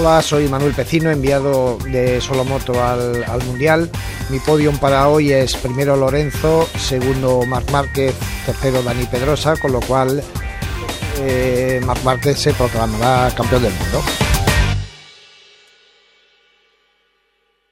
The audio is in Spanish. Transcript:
Hola, soy Manuel Pecino, enviado de Solomoto al, al Mundial. Mi podium para hoy es primero Lorenzo, segundo Marc Márquez, tercero Dani Pedrosa, con lo cual eh, Marc Márquez se proclamará campeón del mundo.